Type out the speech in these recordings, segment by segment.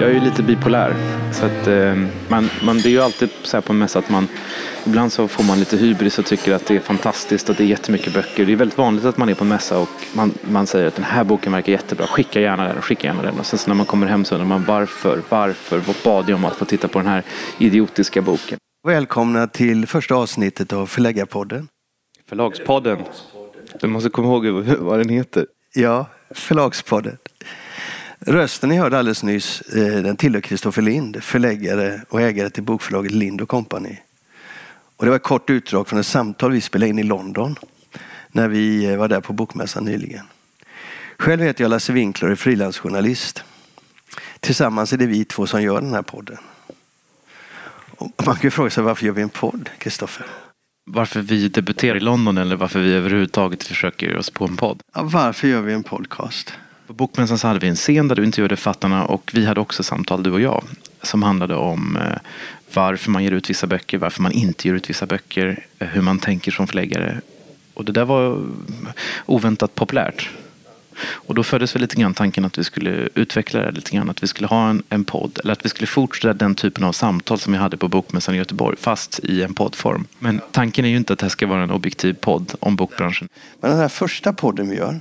Jag är ju lite bipolär. Så att, eh, man, man, det är ju alltid så här på en mässa att man Ibland så får man lite hybris och tycker att det är fantastiskt och det är jättemycket böcker. Det är väldigt vanligt att man är på en mässa och man, man säger att den här boken verkar jättebra. Skicka gärna den, skicka gärna den. Och sen så när man kommer hem så undrar man varför, varför, vad bad jag om att få titta på den här idiotiska boken? Välkomna till första avsnittet av Förläggarpodden. Förlagspodden. Du måste komma ihåg vad den heter. Ja, Förlagspodden. Rösten ni hörde alldeles nyss, eh, den tillhör Kristoffer Lind, förläggare och ägare till bokförlaget Lind Company. Och det var ett kort utdrag från ett samtal vi spelade in i London när vi eh, var där på Bokmässan nyligen. Själv heter jag Lasse Winkler och är frilansjournalist. Tillsammans är det vi två som gör den här podden. Och man kan ju fråga sig varför gör vi en podd, Kristoffer? Varför vi debuterar i London eller varför vi överhuvudtaget försöker oss på en podd? Ja, varför gör vi en podcast? På Bokmässan så hade vi en scen där du intervjuade författarna och vi hade också samtal, du och jag, som handlade om eh, varför man ger ut vissa böcker, varför man inte ger ut vissa böcker, eh, hur man tänker som förläggare. Och det där var eh, oväntat populärt. Och då föddes väl lite grann tanken att vi skulle utveckla det lite grann, att vi skulle ha en, en podd, eller att vi skulle fortsätta den typen av samtal som vi hade på Bokmässan i Göteborg, fast i en poddform. Men tanken är ju inte att det här ska vara en objektiv podd om bokbranschen. Men den här första podden vi gör,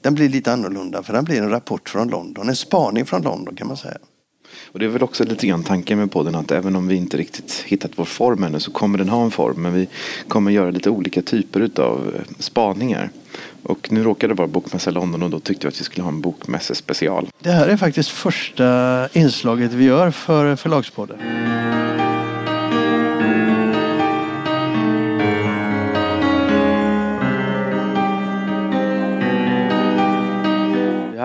den blir lite annorlunda, för den blir en rapport från London, en spaning från London kan man säga. Och det är väl också lite grann tanken med podden att även om vi inte riktigt hittat vår form ännu så kommer den ha en form. Men vi kommer göra lite olika typer av eh, spaningar. Och nu råkade det vara Bokmässa London och då tyckte vi att vi skulle ha en bokmässespecial. Det här är faktiskt första inslaget vi gör för Förlagspodden.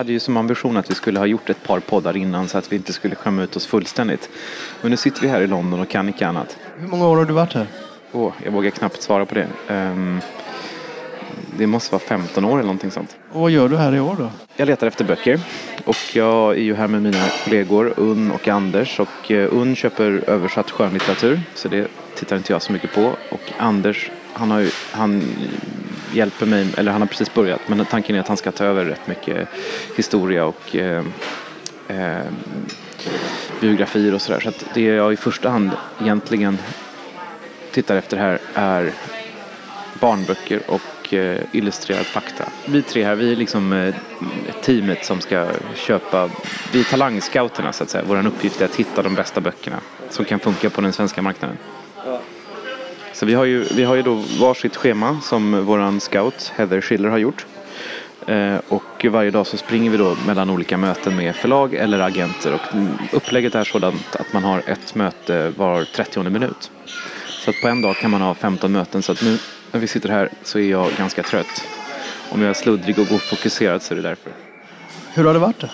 Hade ju som ambition att vi skulle ha gjort ett par poddar innan så att vi inte skulle skämma ut oss fullständigt. Men nu sitter vi här i London och kan inte annat. Hur många år har du varit här? Oh, jag vågar knappt svara på det. Um, det måste vara 15 år eller någonting sånt. Och vad gör du här i år då? Jag letar efter böcker och jag är ju här med mina kollegor Unn och Anders och eh, Unn köper översatt skönlitteratur så det tittar inte jag så mycket på och Anders han, har ju, han hjälper mig, eller han har precis börjat men tanken är att han ska ta över rätt mycket historia och eh, eh, biografier och sådär så att det jag i första hand egentligen tittar efter här är barnböcker och eh, illustrerad fakta. Vi tre här, vi är liksom eh, teamet som ska köpa, vi är talangscouterna så att säga. Vår uppgift är att hitta de bästa böckerna som kan funka på den svenska marknaden. Så vi har ju, vi har ju då varsitt schema som våran scout Heather Schiller har gjort. Eh, och varje dag så springer vi då mellan olika möten med förlag eller agenter och upplägget är sådant att man har ett möte var 30 minut. Så att på en dag kan man ha 15 möten så att nu när vi sitter här så är jag ganska trött. Om jag är sluddrig och ofokuserad så är det därför. Hur har det varit då?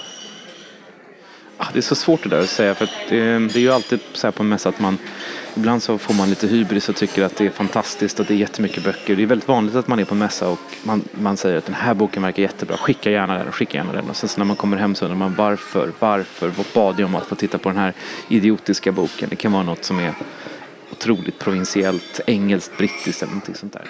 Ah, det är så svårt det där att säga för att det, det är ju alltid så här på en mässa att man Ibland så får man lite hybris och tycker att det är fantastiskt och det är jättemycket böcker. Det är väldigt vanligt att man är på en mässa och man, man säger att den här boken verkar jättebra. Skicka gärna den, skicka gärna den. Och sen så när man kommer hem så undrar man varför, varför, vad bad jag om att få titta på den här idiotiska boken. Det kan vara något som är otroligt provinsiellt, engelskt, brittiskt eller någonting sånt där.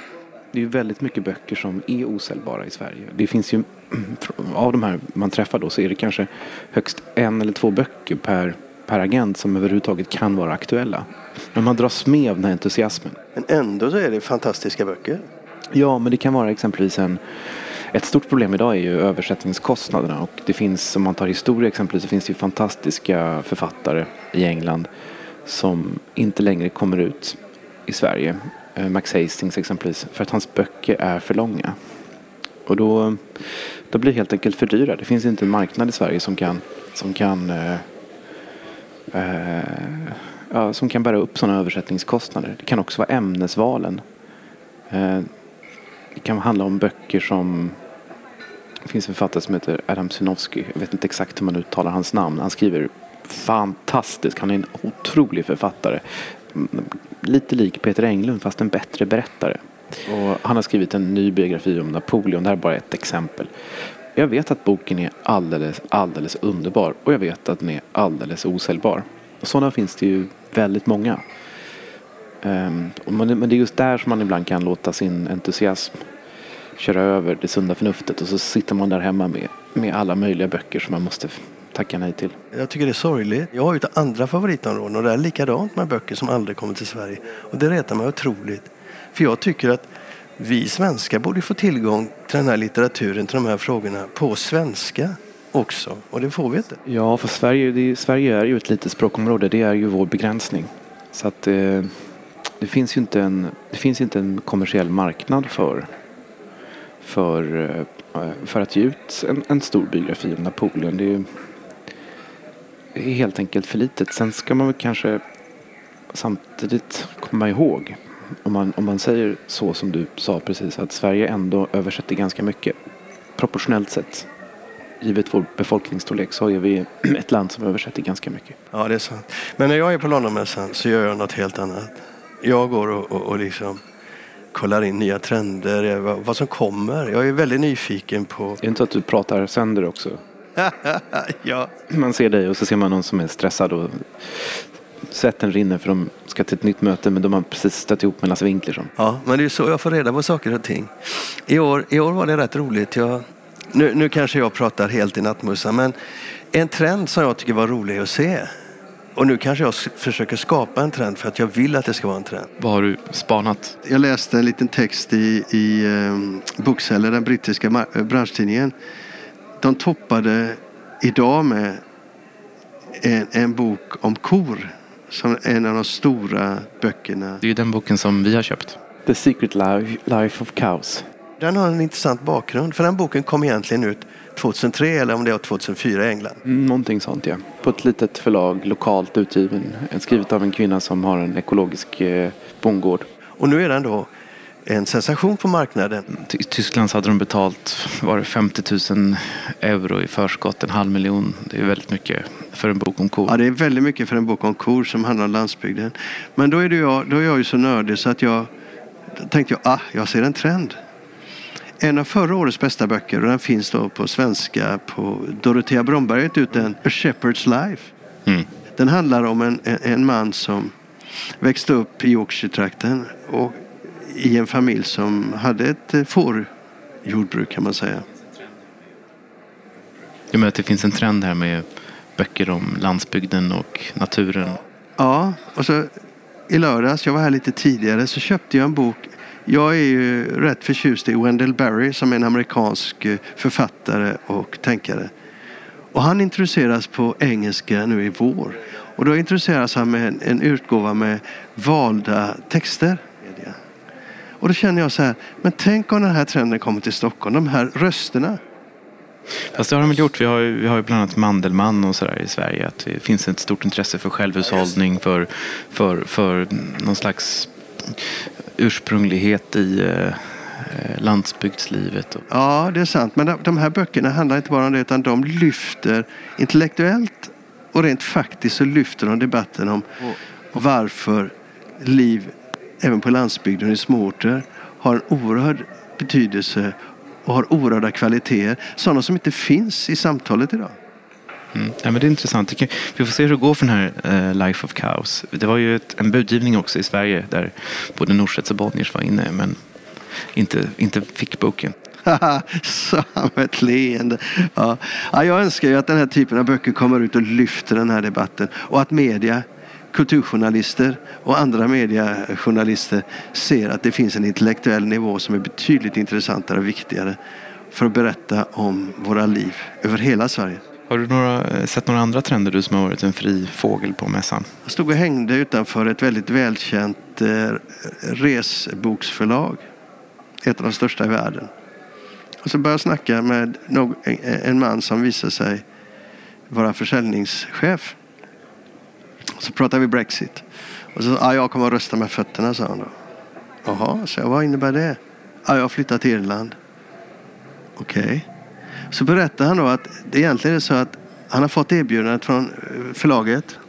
Det är ju väldigt mycket böcker som är osäljbara i Sverige. Det finns ju, av de här man träffar då så är det kanske högst en eller två böcker per, per agent som överhuvudtaget kan vara aktuella. Men man dras med av den här entusiasmen. Men ändå så är det fantastiska böcker. Ja, men det kan vara exempelvis en ett stort problem idag är ju översättningskostnaderna och det finns, om man tar historia exempelvis, så finns det ju fantastiska författare i England som inte längre kommer ut i Sverige. Eh, Max Hastings exempelvis, för att hans böcker är för långa. Och då, då blir det helt enkelt för dyra. Det finns inte en marknad i Sverige som kan, som kan, eh, ja, som kan bära upp sådana översättningskostnader. Det kan också vara ämnesvalen. Eh, det kan handla om böcker som det finns en författare som heter Adam Sinowski. Jag vet inte exakt hur man uttalar hans namn. Han skriver fantastiskt. Han är en otrolig författare. Mm, lite lik Peter Englund fast en bättre berättare. Och han har skrivit en ny biografi om Napoleon. Det här är bara ett exempel. Jag vet att boken är alldeles, alldeles underbar och jag vet att den är alldeles osäljbar. Och sådana finns det ju väldigt många. Um, men det är just där som man ibland kan låta sin entusiasm köra över det sunda förnuftet och så sitter man där hemma med, med alla möjliga böcker som man måste tacka nej till. Jag tycker det är sorgligt. Jag har ju ett andra favoritområden och det är likadant med böcker som aldrig kommer till Sverige. Och det retar mig otroligt. För jag tycker att vi svenskar borde få tillgång till den här litteraturen, till de här frågorna på svenska också. Och det får vi inte. Ja, för Sverige, det, Sverige är ju ett litet språkområde. Det är ju vår begränsning. Så att eh, det finns ju inte en, det finns inte en kommersiell marknad för, för, eh, för att ge ut en, en stor biografi om Napoleon. Det är, det är helt enkelt för litet. Sen ska man väl kanske samtidigt komma ihåg om man, om man säger så som du sa precis att Sverige ändå översätter ganska mycket proportionellt sett givet vår befolkningsstorlek så är vi ett land som översätter ganska mycket. Ja, det är sant. Men när jag är på Londonmässan så gör jag något helt annat. Jag går och, och, och liksom kollar in nya trender, vad, vad, som kommer. Jag är väldigt nyfiken på... Det är inte så att du pratar sönder också? ja. Man ser dig och så ser man någon som är stressad och svetten rinner för de ska till ett nytt möte men de har precis stött ihop med Lasse Winklersson. Ja, men det är så jag får reda på saker och ting. I år, i år var det rätt roligt. Jag, nu, nu kanske jag pratar helt i nattmussan men en trend som jag tycker var rolig att se och nu kanske jag försöker skapa en trend för att jag vill att det ska vara en trend. Vad har du spanat? Jag läste en liten text i, i um, Bookseller, den brittiska branschtidningen. De toppade idag med en, en bok om kor som en av de stora böckerna. Det är ju den boken som vi har köpt. The Secret Life of Cows. Den har en intressant bakgrund. För den boken kom egentligen ut 2003 eller om det var 2004 i England. Mm, någonting sånt ja. På ett litet förlag, lokalt utgiven. Skrivet av en kvinna som har en ekologisk eh, bondgård. Och nu är den då en sensation på marknaden. I Tyskland så hade de betalt var det 50 000 euro i förskott, en halv miljon. Det är väldigt mycket för en bok om kor. Ja, det är väldigt mycket för en bok om kor som handlar om landsbygden. Men då är, det jag, då är jag ju så nördig så att jag tänkte jag, ah, jag ser en trend. En av förra årets bästa böcker, och den finns då på svenska på Dorotea Bromberg har ut den, A Shepherd's Life. Mm. Den handlar om en, en man som växte upp i Yorkshire-trakten och i en familj som hade ett eh, fårjordbruk kan man säga. Du menar att det finns en trend här med böcker om landsbygden och naturen? Ja, och så i lördags, jag var här lite tidigare, så köpte jag en bok. Jag är ju rätt förtjust i Wendell Berry som är en amerikansk eh, författare och tänkare. Och han introduceras på engelska nu i vår. Och då introduceras han med en, en utgåva med valda texter. Och då känner jag så här, men tänk om den här trenden kommer till Stockholm, de här rösterna. Fast det har de väl gjort. Vi har vi har ju bland annat Mandelmann och sådär i Sverige. Att det finns ett stort intresse för självhushållning, för, för, för någon slags ursprunglighet i eh, landsbygdslivet. Ja, det är sant. Men de här böckerna handlar inte bara om det utan de lyfter intellektuellt och rent faktiskt så lyfter de debatten om varför liv även på landsbygden och i småorter har en oerhörd betydelse och har oerhörda kvaliteter. Sådana som inte finns i samtalet idag. Mm. Ja, men det är intressant. Vi får se hur det går för den här uh, Life of Cows. Det var ju ett, en budgivning också i Sverige där både Norstedts och Bonniers var inne men inte, inte fick boken. Som ett leende. Ja. ja, jag önskar ju att den här typen av böcker kommer ut och lyfter den här debatten och att media kulturjournalister och andra mediejournalister ser att det finns en intellektuell nivå som är betydligt intressantare och viktigare för att berätta om våra liv över hela Sverige. Har du några, sett några andra trender du som har varit en fri fågel på mässan? Jag stod och hängde utanför ett väldigt välkänt eh, resboksförlag. Ett av de största i världen. Och så började jag snacka med en man som visade sig vara försäljningschef. Så pratade vi Brexit. Och så sa jag kommer att rösta med fötterna, sa han då. Jaha, så jag, vad innebär det? Ja, jag flyttar till Irland. Okej. Okay. Så berättade han då att det egentligen är så att han har fått erbjudandet från eh, förlaget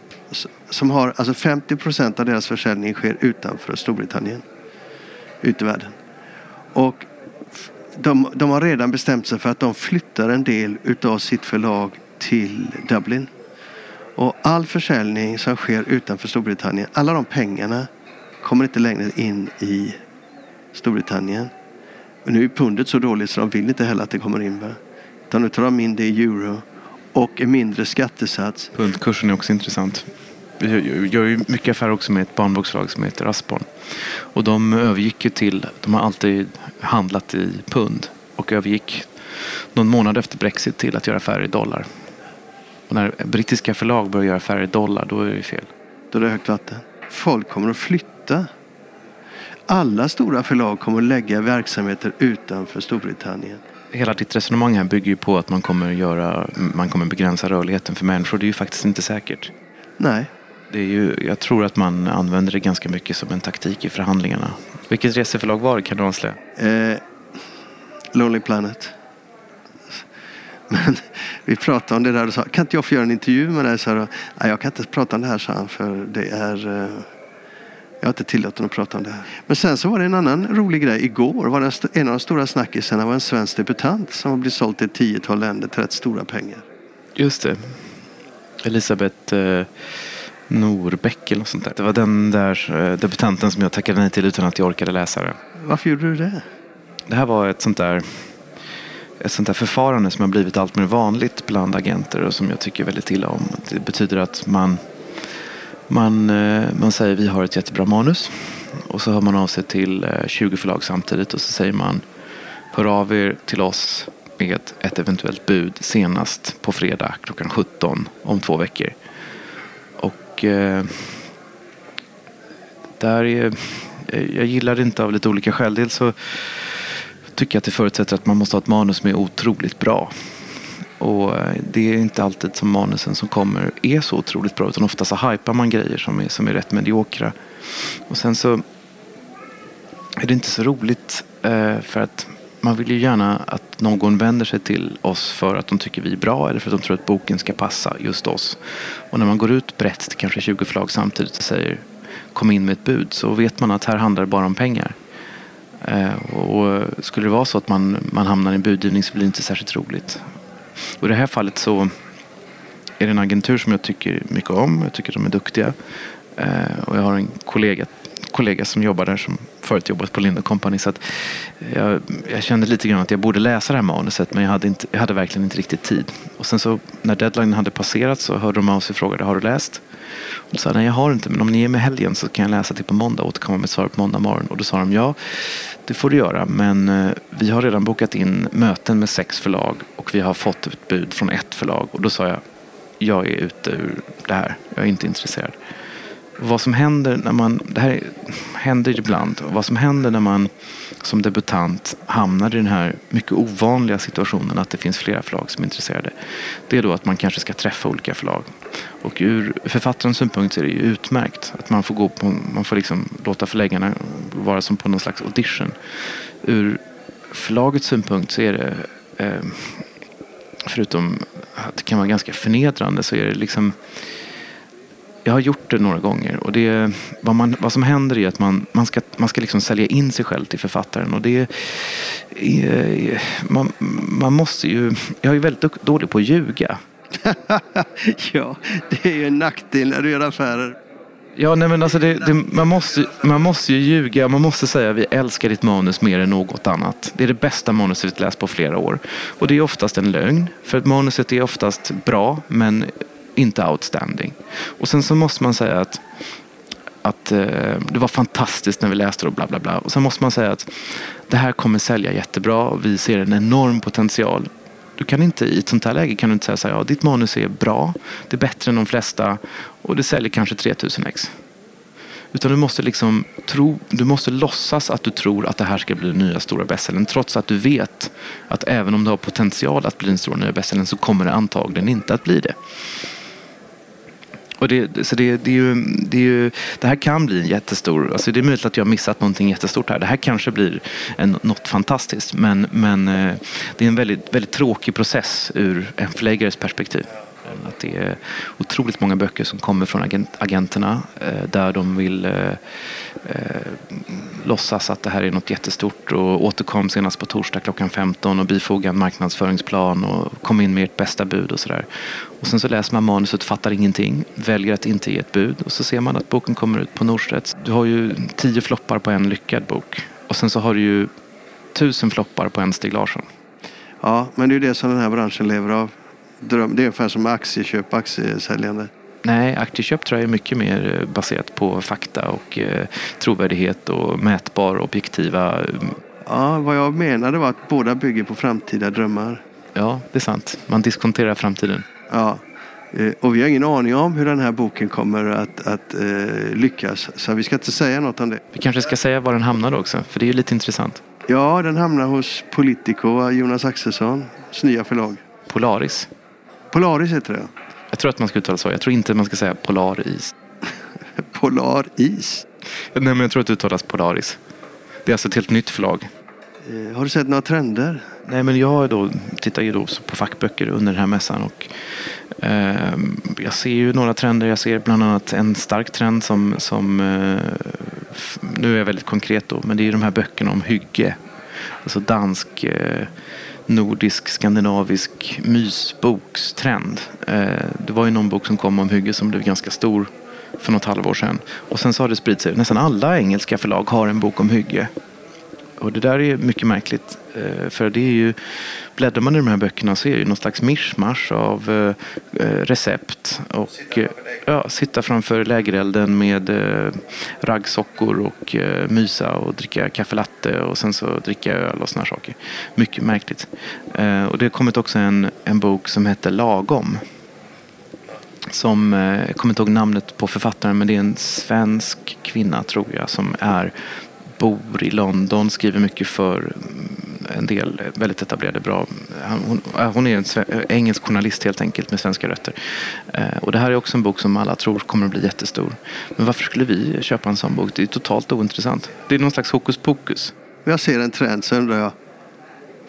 som har, alltså 50 procent av deras försäljning sker utanför Storbritannien. Ut i världen. Och de, de har redan bestämt sig för att de flyttar en del utav sitt förlag till Dublin. Och all försäljning som sker utanför Storbritannien, alla de pengarna kommer inte längre in i Storbritannien. Men nu är pundet så dåligt så de vill inte heller att det kommer in. Va? Utan nu tar de in det i euro och en mindre skattesats. Pundkursen är också intressant. Vi gör ju mycket affärer också med ett barnbokslag som heter Raspborn. Och de övergick ju till, de har alltid handlat i pund och övergick någon månad efter Brexit till att göra affärer i dollar. Och när brittiska förlag börjar göra affärer i dollar, då är det fel. Då är det högt vatten. Folk kommer att flytta. Alla stora förlag kommer att lägga verksamheter utanför Storbritannien. Hela ditt resonemang här bygger ju på att man kommer, göra, man kommer begränsa rörligheten för människor. Det är ju faktiskt inte säkert. Nej. Det är ju, jag tror att man använder det ganska mycket som en taktik i förhandlingarna. Vilket reseförlag var det? Kan du avslöja? Eh, Lonely Planet. Men vi pratade om det där och sa, kan inte jag få göra en intervju med dig? Så Nej, jag kan inte prata om det här, sa han, för det är... Eh, jag är inte tillåten att prata om det här. Men sen så var det en annan rolig grej. Igår var det en av de stora snackisarna var en svensk debutant som har blivit såld till ett tiotal länder till rätt stora pengar. Just det. Elisabeth eh, Norbeck eller något sånt där. Det var den där eh, debutanten som jag tackade nej till utan att jag orkade läsa det. Varför gjorde du det? Det här var ett sånt där ett sånt där förfarande som har blivit allt mer vanligt bland agenter och som jag tycker väldigt illa om. Det betyder att man, man, eh, man säger vi har ett jättebra manus och så hör man av sig till eh, 20 förlag samtidigt och så säger man hör av er till oss med ett eventuellt bud senast på fredag klockan 17 om två veckor. Och eh, där är, eh, jag gillar det inte av lite olika skäl. Dels så tycker jag att det förutsätter att man måste ha ett manus som är otroligt bra. Och eh, det är inte alltid som manusen som kommer är så otroligt bra utan ofta så hypar man grejer som är, som är rätt mediokra. Och sen så är det inte så roligt eh, för att man vill ju gärna att någon vänder sig till oss för att de tycker vi är bra eller för att de tror att boken ska passa just oss. Och när man går ut brett till kanske 20 förlag samtidigt och säger kom in med ett bud så vet man att här handlar det bara om pengar. Eh, och skulle det vara så att man, man hamnar i en budgivning så blir det inte särskilt roligt. Och i det här fallet så är det en agentur som jag tycker mycket om. Jag tycker de är duktiga. Eh, och jag har en kollega kollega som jobbar där som förut jobbat på Lind Company. Så att jag, jag, kände lite grann att jag borde läsa det här manuset men jag hade, inte, jag hade verkligen inte riktigt tid. Och sen så när deadline hade passerat så hörde de av sig och frågade har du läst? Och då sa nej jag har inte men om ni ger mig helgen så kan jag läsa till på måndag och återkomma med svar på måndag morgon. Och då sa de ja det får du göra men eh, vi har redan bokat in möten med sex förlag och vi har fått ett bud från ett förlag. Och då sa jag jag är ute ur det här. Jag är inte intresserad vad som händer när man, det här händer ibland, vad som händer när man som debutant hamnar i den här mycket ovanliga situationen att det finns flera förlag som är intresserade. Det är då att man kanske ska träffa olika förlag. Och ur författarens synpunkt är det ju utmärkt att man får, gå på, man får liksom låta förläggarna vara som på någon slags audition. Ur förlagets synpunkt så är det eh, förutom att det kan vara ganska förnedrande så är det liksom jag har gjort det några gånger och det, vad, man, vad som händer är att man, man ska, man ska liksom sälja in sig själv till författaren. Och det är, man, man måste ju, jag är väldigt dålig på att ljuga. ja, det är ju en nackdel när du gör affärer. Ja, nej men alltså det, det, man, måste, man måste ju ljuga. Man måste säga vi älskar ditt manus mer än något annat. Det är det bästa manuset vi läst på flera år. Och det är oftast en lögn. För att manuset är oftast bra men inte outstanding. Och sen så måste man säga att att eh, det var fantastiskt när vi läste det och bla bla bla. Och sen måste man säga att det här kommer sälja jättebra och vi ser en enorm potential. Du kan inte, I ett sånt här läge kan du inte säga så här, ja ditt manus är bra, det är bättre än de flesta och det säljer kanske 3000 ex. Utan du måste liksom tro, du måste låtsas att du tror att det här ska bli den nya stora bestsellern trots att du vet att även om du har potential att bli den stora nya bestsellern så kommer det antagligen inte att bli det. Och det, så det, det, är ju, det, är ju, det här kan bli en jättestor, alltså det är möjligt att jag har missat någonting jättestort här. Det här kanske blir en, något fantastiskt men, men eh, det är en väldigt, väldigt tråkig process ur en förläggares perspektiv. Eh, att det är otroligt många böcker som kommer från agent, agenterna eh, där de vill eh, eh, låtsas att det här är något jättestort och återkom senast på torsdag klockan 15 och bifoga en marknadsföringsplan och kom in med ert bästa bud och sådär. Och sen så läser man manuset, fattar ingenting, väljer att inte ge ett bud och så ser man att boken kommer ut på Norstedts. Du har ju tio floppar på en lyckad bok och sen så har du ju tusen floppar på en Stig Larsson. Ja, men det är ju det som den här branschen lever av dröm. Det är ungefär som aktieköp, aktiesäljande. Nej, aktieköp tror jag är mycket mer eh, baserat på fakta och eh, trovärdighet och mätbar objektiva. mm, Ja, vad jag menade var att båda bygger på framtida drömmar. Ja, det är sant. Man diskonterar framtiden. Ja. Eh, Och vi har ingen aning om hur den här boken kommer att, att eh, lyckas. Så vi ska inte säga något om det. Vi kanske ska säga var den hamnade också, för det är ju lite intressant. Ja, den hamnar hos Politico, Jonas Axelssons nya förlag. Polaris. Polaris heter det. Jag tror att man ska uttala så. Jag tror inte man ska säga Polaris. Polaris. Nej, men jag tror att det uttalas Polaris. Det är alltså ett helt nytt förlag. Eh, har du sett några trender? Nej, men jag då, tittar ju då på fackböcker under den här mässan och eh, jag ser ju några trender. Jag ser bland annat en stark trend som, som eh, nu är jag väldigt konkret då, men det är ju de här böckerna om hygge. Alltså dansk, eh, nordisk, skandinavisk mysbokstrend. Eh, det var ju någon bok som kom om hygge som blev ganska stor för något halvår sedan. Och sen så har det spridit sig. Nästan alla engelska förlag har en bok om hygge. Och det där är mycket märkligt. eh, För det är ju, bläddrar man i de här böckerna så är det ju någon slags mischmasch av eh, eh, recept. Och eh, ja, sitta framför lägerelden med raggsockor och mysa och dricka kaffe latte och sen så dricka öl och såna här saker. Mycket märkligt. Och det har kommit också en, en bok som heter Lagom. Som, jag kommer inte ihåg namnet på författaren men det är en svensk kvinna tror jag som är bor i London, skriver mycket för mm, en del väldigt etablerade bra. Hon, äh, hon är en sve- engelsk journalist helt enkelt med svenska rötter. Eh, Och det här är också en bok som alla tror kommer att bli jättestor. Men varför skulle vi köpa en sån bok? Det är totalt ointressant. Det är någon slags hokus pokus. Jag ser en trend så undrar jag,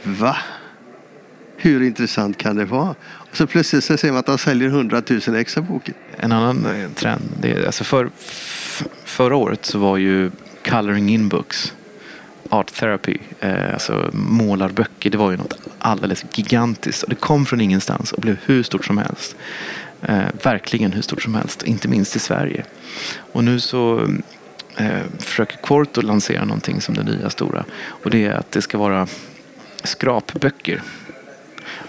va? Hur intressant kan det vara? Och så plötsligt så ser man att de säljer 100 000 ex av boken. En annan eh, trend, det är, alltså för, förra året så var ju coloring in books, art therapy, eh, alltså målarböcker, det var ju något alldeles gigantiskt. Och det kom från ingenstans och blev hur stort som helst. Eh, verkligen hur stort som helst, inte minst i Sverige. Och nu så eh, försöker Quarto lansera någonting som det nya stora. Och det är att det ska vara skrapböcker.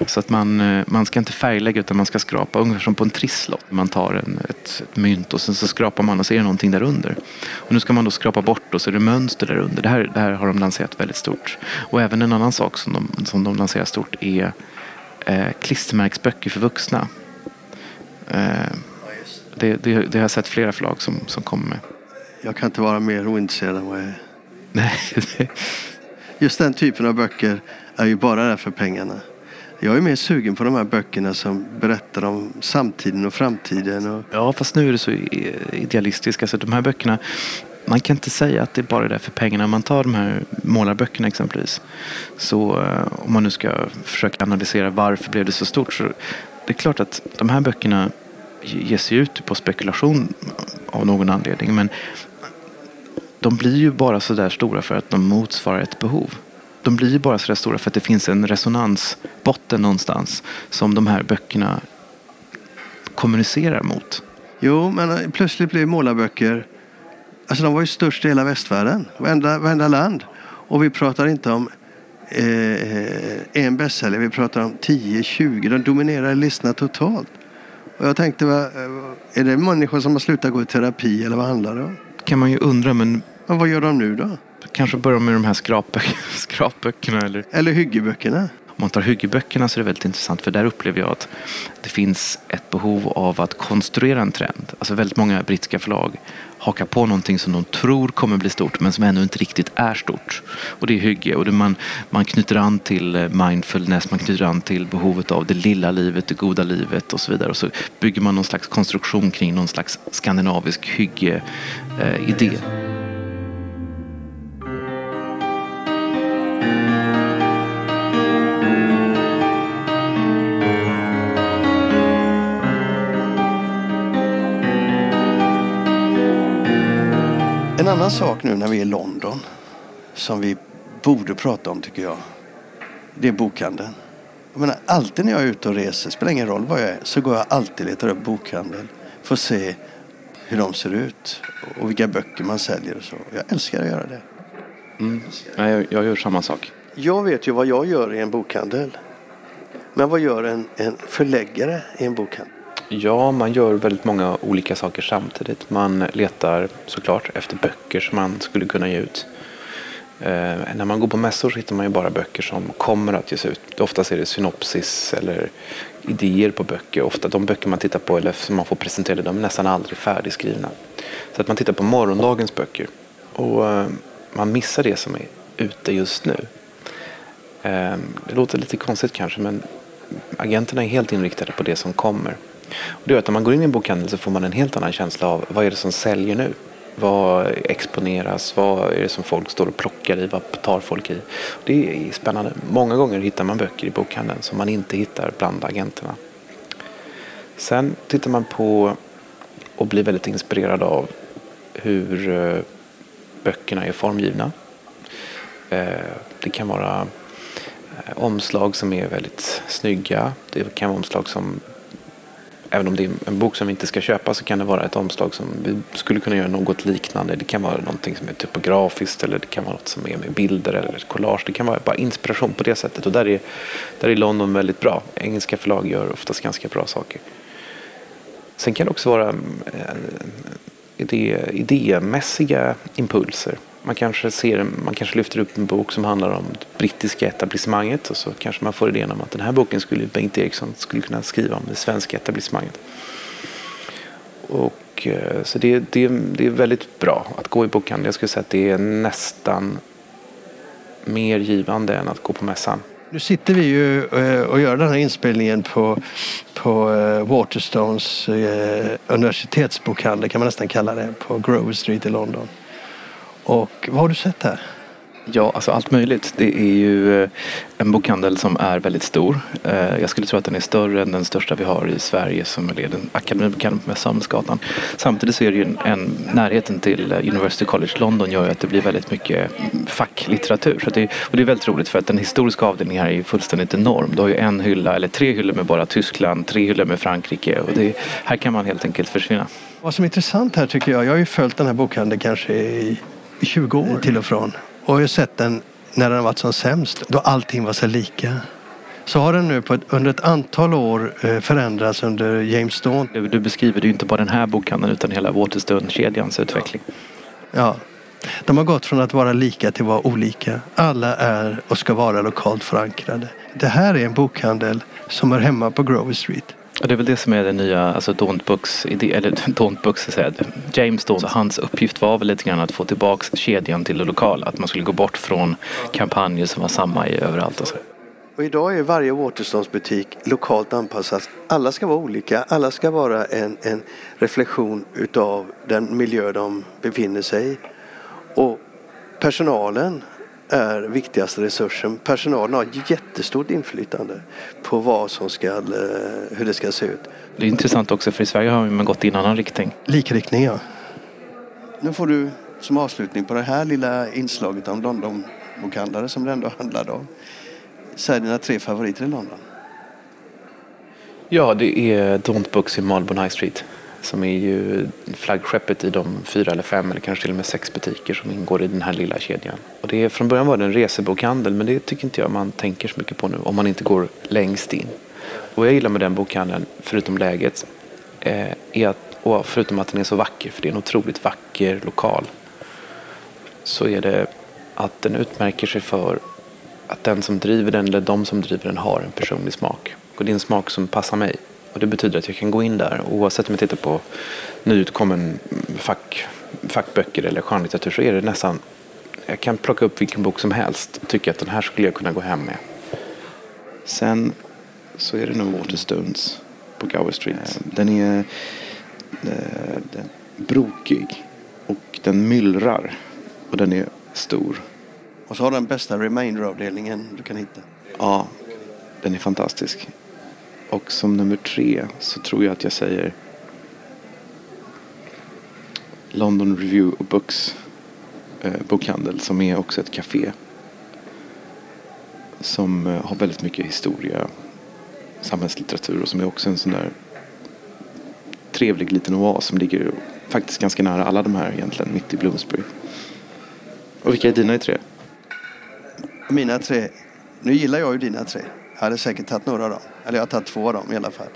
Så att man, eh, man ska inte färglägga utan man ska skrapa ungefär som på en trisslott. Man tar en, ett, ett mynt och sen så skrapar man och så är det någonting där under. Och nu ska man då skrapa bort och så är det mönster där under. Det här, det här har de lanserat väldigt stort. Och även en annan sak som de, som de lanserar stort är eh, klistermärksböcker för vuxna. Eh, det, det, det har jag sett flera förlag som, som kommer med. Jag kan inte vara mer ointresserad än vad jag är. Nej, Just den typen av böcker är ju bara där för pengarna. Jag är mer sugen på de här böckerna som berättar om samtiden och framtiden. Och Ja, fast nu är det så idealistiska idealistiskt. Alltså, de här böckerna, man kan inte säga att det bara är där för pengarna. Om man tar de här målarböckerna exempelvis. Så eh, om man nu ska försöka analysera varför blev det så stort. Så det är klart att de här böckerna ger sig ut på spekulation av någon anledning. Men de blir ju bara så där stora för att de motsvarar ett behov. De blir bara så där stora för att det finns en resonansbotten någonstans som de här böckerna kommunicerar mot. Jo, men plötsligt blev målarböcker... Alltså de var ju störst i hela västvärlden, varenda, varenda land. Och vi pratar inte om eh, en bästsäljare, vi pratar om 10-20. De dominerar listorna totalt. Och jag tänkte, va, eh, är det människor som har slutat gå i terapi eller vad handlar det om? kan man ju undra, men Men vad gör de nu då? Kanske börja med de här skrapböckerna, skrapböckerna eller Eller hyggeböckerna? om man tar hyggeböckerna så är det väldigt intressant för där upplever jag att det finns ett behov av att konstruera en trend. Alltså väldigt många brittiska förlag hakar på någonting som de tror kommer bli stort men som ännu inte riktigt är stort. Och det är hygge och man, man knyter an till eh, mindfulness, man knyter an till behovet av det lilla livet, det goda livet och så vidare. Och så bygger man någon slags konstruktion kring någon slags skandinavisk hygge-idé. En annan sak nu när vi är i London som vi borde prata om tycker jag. Det är bokhandeln. Jag menar, alltid när jag är ute och reser, spelar ingen roll var jag är, så går jag alltid och letar upp bokhandel. För att se hur de ser ut och vilka böcker man säljer och så. Jag älskar att göra det. Mm. Ja, jag, jag gör samma sak. Jag vet ju vad jag gör i en bokhandel. Men vad gör en, en förläggare i en bokhandel? Ja, man gör väldigt många olika saker samtidigt. Man letar såklart efter böcker som man skulle kunna ge ut. Eh, när man går på mässor så hittar man ju bara böcker som kommer att ges ut. Oftast är det synopsis eller idéer på böcker. Ofta de böcker man tittar på eller som man får presenterade, de är nästan aldrig färdigskrivna. Så att man tittar på morgondagens böcker. Och eh, man missar det som är ute just nu. Eh, det låter lite konstigt kanske men agenterna är helt inriktade på det som kommer. Och det gör att när man går in i en bokhandel så får man en helt annan känsla av vad är det som säljer nu? Vad exponeras? Vad är det som folk står och plockar i? Vad tar folk i? Det är spännande. Många gånger hittar man böcker i bokhandeln som man inte hittar bland agenterna. Sen tittar man på och blir väldigt inspirerad av hur eh, böckerna är formgivna. Eh, det kan vara eh, omslag som är väldigt snygga. Det kan vara omslag som även om det är en bok som vi inte ska köpa så kan det vara ett omslag som vi skulle kunna göra något liknande. Det kan vara någonting som är typografiskt eller det kan vara något som är med bilder eller ett collage. Det kan vara bara inspiration på det sättet och där är, där är London väldigt bra. Engelska förlag gör oftast ganska bra saker. Sen kan det också vara eh, idé, idémässiga impulser man kanske, ser, man kanske lyfter upp en bok som handlar om det brittiska etablissemanget och så kanske man får idén om att den här boken skulle Bengt Eriksson skulle kunna skriva om det svenska etablissemanget. Och, eh, så det, det, det är väldigt bra att gå i bokhandeln. Jag skulle säga att det är nästan mer givande än att gå på mässan. Nu sitter vi ju eh, och gör den här inspelningen på, på eh, Waterstones universitetsbokhandel kan man nästan kalla det, på Grove Street i London. Och vad har du sett här? Ja, alltså allt möjligt. Det är ju eh, en bokhandel som är väldigt stor. Eh, jag skulle tro att den är större än den största vi har i Sverige som är den akademibokhandeln med Samhällsgatan. Samtidigt så är det ju en, en, närheten till University College London gör ju att det blir väldigt mycket facklitteratur. Så det, och det är väldigt roligt för att den historiska avdelningen här är ju fullständigt enorm. Du har ju en hylla, eller tre hyllor med bara Tyskland, tre hyllor med Frankrike och det, här kan man helt enkelt försvinna. Vad som är intressant här tycker jag, jag har ju följt den här bokhandeln kanske i 20 år till och från. Och jag har sett den när den har varit som sämst, då allting var så lika. Så har den nu på ett, under ett antal år eh, förändrats under James Stone. Du, du beskriver ju inte bara den här bokhandeln utan hela Waterstone-kedjans utveckling. Ja, de har gått från att vara lika till att vara olika. Alla är och ska vara lokalt förankrade. Det här är en bokhandel som är hemma på Grover Street. Och det är väl det som är den nya, alltså Don't Books idé, eller Don't Books, så säga, James Don't, hans uppgift var väl lite grann att få tillbaks kedjan till det lokala. Att man skulle gå bort från kampanjer som var samma i överallt och så. Och idag är varje Waterstones butik lokalt anpassad. Alla ska vara olika, alla ska vara en, en reflektion utav den miljö de befinner sig i. Och personalen är viktigaste resursen. Personalen har jättestort inflytande på vad som ska, eh, hur det ska se ut. Det är intressant också för i Sverige har man gått i en annan riktning. Likriktning ja. Nu får du som avslutning på det här lilla inslaget om Londonbokhandlare som det ändå handlade om. Säg dina tre favoriter i London. Ja, det är Don't Books i Marlborough High Street som är ju flaggskeppet i de fyra eller fem eller kanske till och med sex butiker som ingår i den här lilla kedjan. Och det är, från början var det en resebokhandel men det tycker inte jag man tänker så mycket på nu om man inte går längst in. Och jag gillar med den bokhandeln, förutom läget, eh, är att, och förutom att den är så vacker, för det är en otroligt vacker lokal, så är det att den utmärker sig för att den som driver den eller de som driver den har en personlig smak. Och det är en smak som passar mig. Och det betyder att jag kan gå in där oavsett om jag tittar på nyutkommen fack, fackböcker eller skönlitteratur så är det nästan jag kan plocka upp vilken bok som helst och tycka att den här skulle jag kunna gå hem med. Sen så är det nog Waterstones på Gower Street. Den är eh, den brokig och den myllrar och den är stor. Och så har den bästa remainder-avdelningen du kan hitta. Ja, den är fantastisk. Och som nummer tre så tror jag att jag säger London Review of Books eh, bokhandel som är också ett café. Som eh, har väldigt mycket historia, samhällslitteratur och som är också en sån där trevlig liten oas som ligger faktiskt ganska nära alla de här egentligen, mitt i Bloomsbury. Och vilka är dina tre? Mina tre, nu gillar jag ju dina tre. Jag hade säkert tagit några av dem. Eller jag har tagit två av dem i alla fall.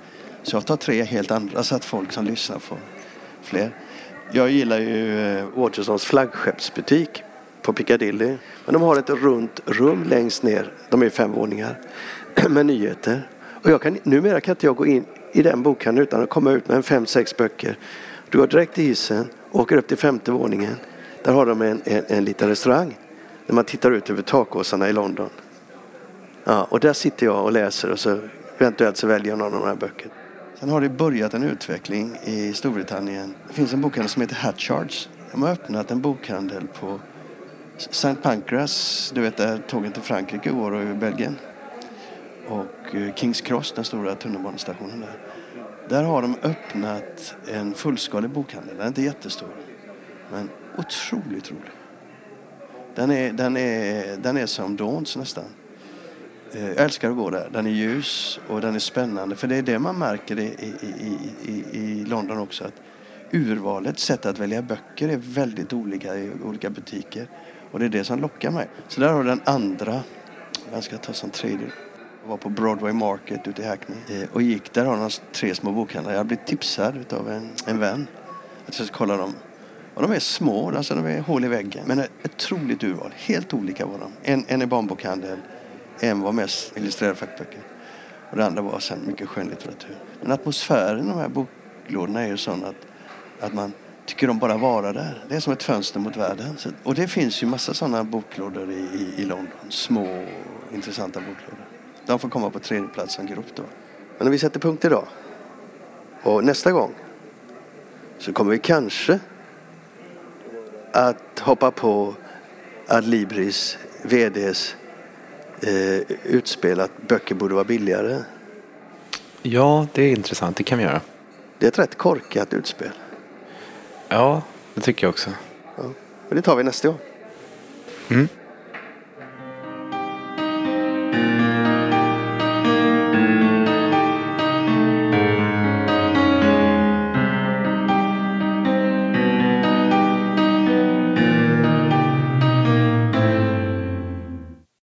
Så jag tar tre helt andra så att folk som lyssnar får fler. Jag gillar ju eh, Waterstones Watersons flaggskeppsbutik på Piccadilly. Men de har ett runt rum längst ner. De är fem våningar. Med nyheter. Och jag kan, numera kan inte jag gå in i den bokhandeln utan att komma ut med en fem, sex böcker. Du går direkt till hissen, åker upp till femte våningen. Där har de en, en, en liten restaurang. Där man tittar ut över takåsarna i London. Ja, och där sitter jag och läser och så eventuellt så väljer jag någon av de här böckerna. Sen har det börjat en utveckling i Storbritannien. Det finns en bokhandel som heter Hatchards. De har öppnat en bokhandel på St. Pancras, du vet där tågen till Frankrike går och Belgien. Och eh, Kings Cross, den stora tunnelbanestationen där. Där har de öppnat en fullskalig bokhandel. Den är inte jättestor, men otroligt rolig. Den är, den är, den är som Dawns nästan. Jag älskar att gå där. Den är ljus och den är spännande. För det är det man märker i, i, i, i London också. Att urvalet, sättet att välja böcker är väldigt olika i olika butiker. Och det är det som lockar mig. Så där har du den andra. Jag ska ta som tredje. Jag var på Broadway Market ute i Hackney eh, och gick där har de tre små bokhandlar. Jag blev tipsad av en, en vän att jag ska kolla dem. Och de är små, alltså de är hål i väggen. Men ett otroligt urval. Helt olika var de. En, en är barnbokhandel, en var mest illustrerade fackböcker. Och det andra var sen mycket skönlitteratur. Men atmosfären i de här boklådorna är ju sån att, att man tycker de bara vara där. Det är som ett fönster mot världen. Så, och det finns ju massa sådana boklådor i, i, i, London. Små, intressanta boklådor. De får komma på tredje plats som grupp då. Men om vi sätter punkt idag. Och nästa gång så kommer vi kanske att hoppa på Adlibris VDs eh, utspel att böcker borde vara billigare. Ja, det är intressant. Det kan vi göra. Det är ett rätt korkat utspel. Ja, det tycker jag också. Ja. Men det tar vi nästa gång. Mm.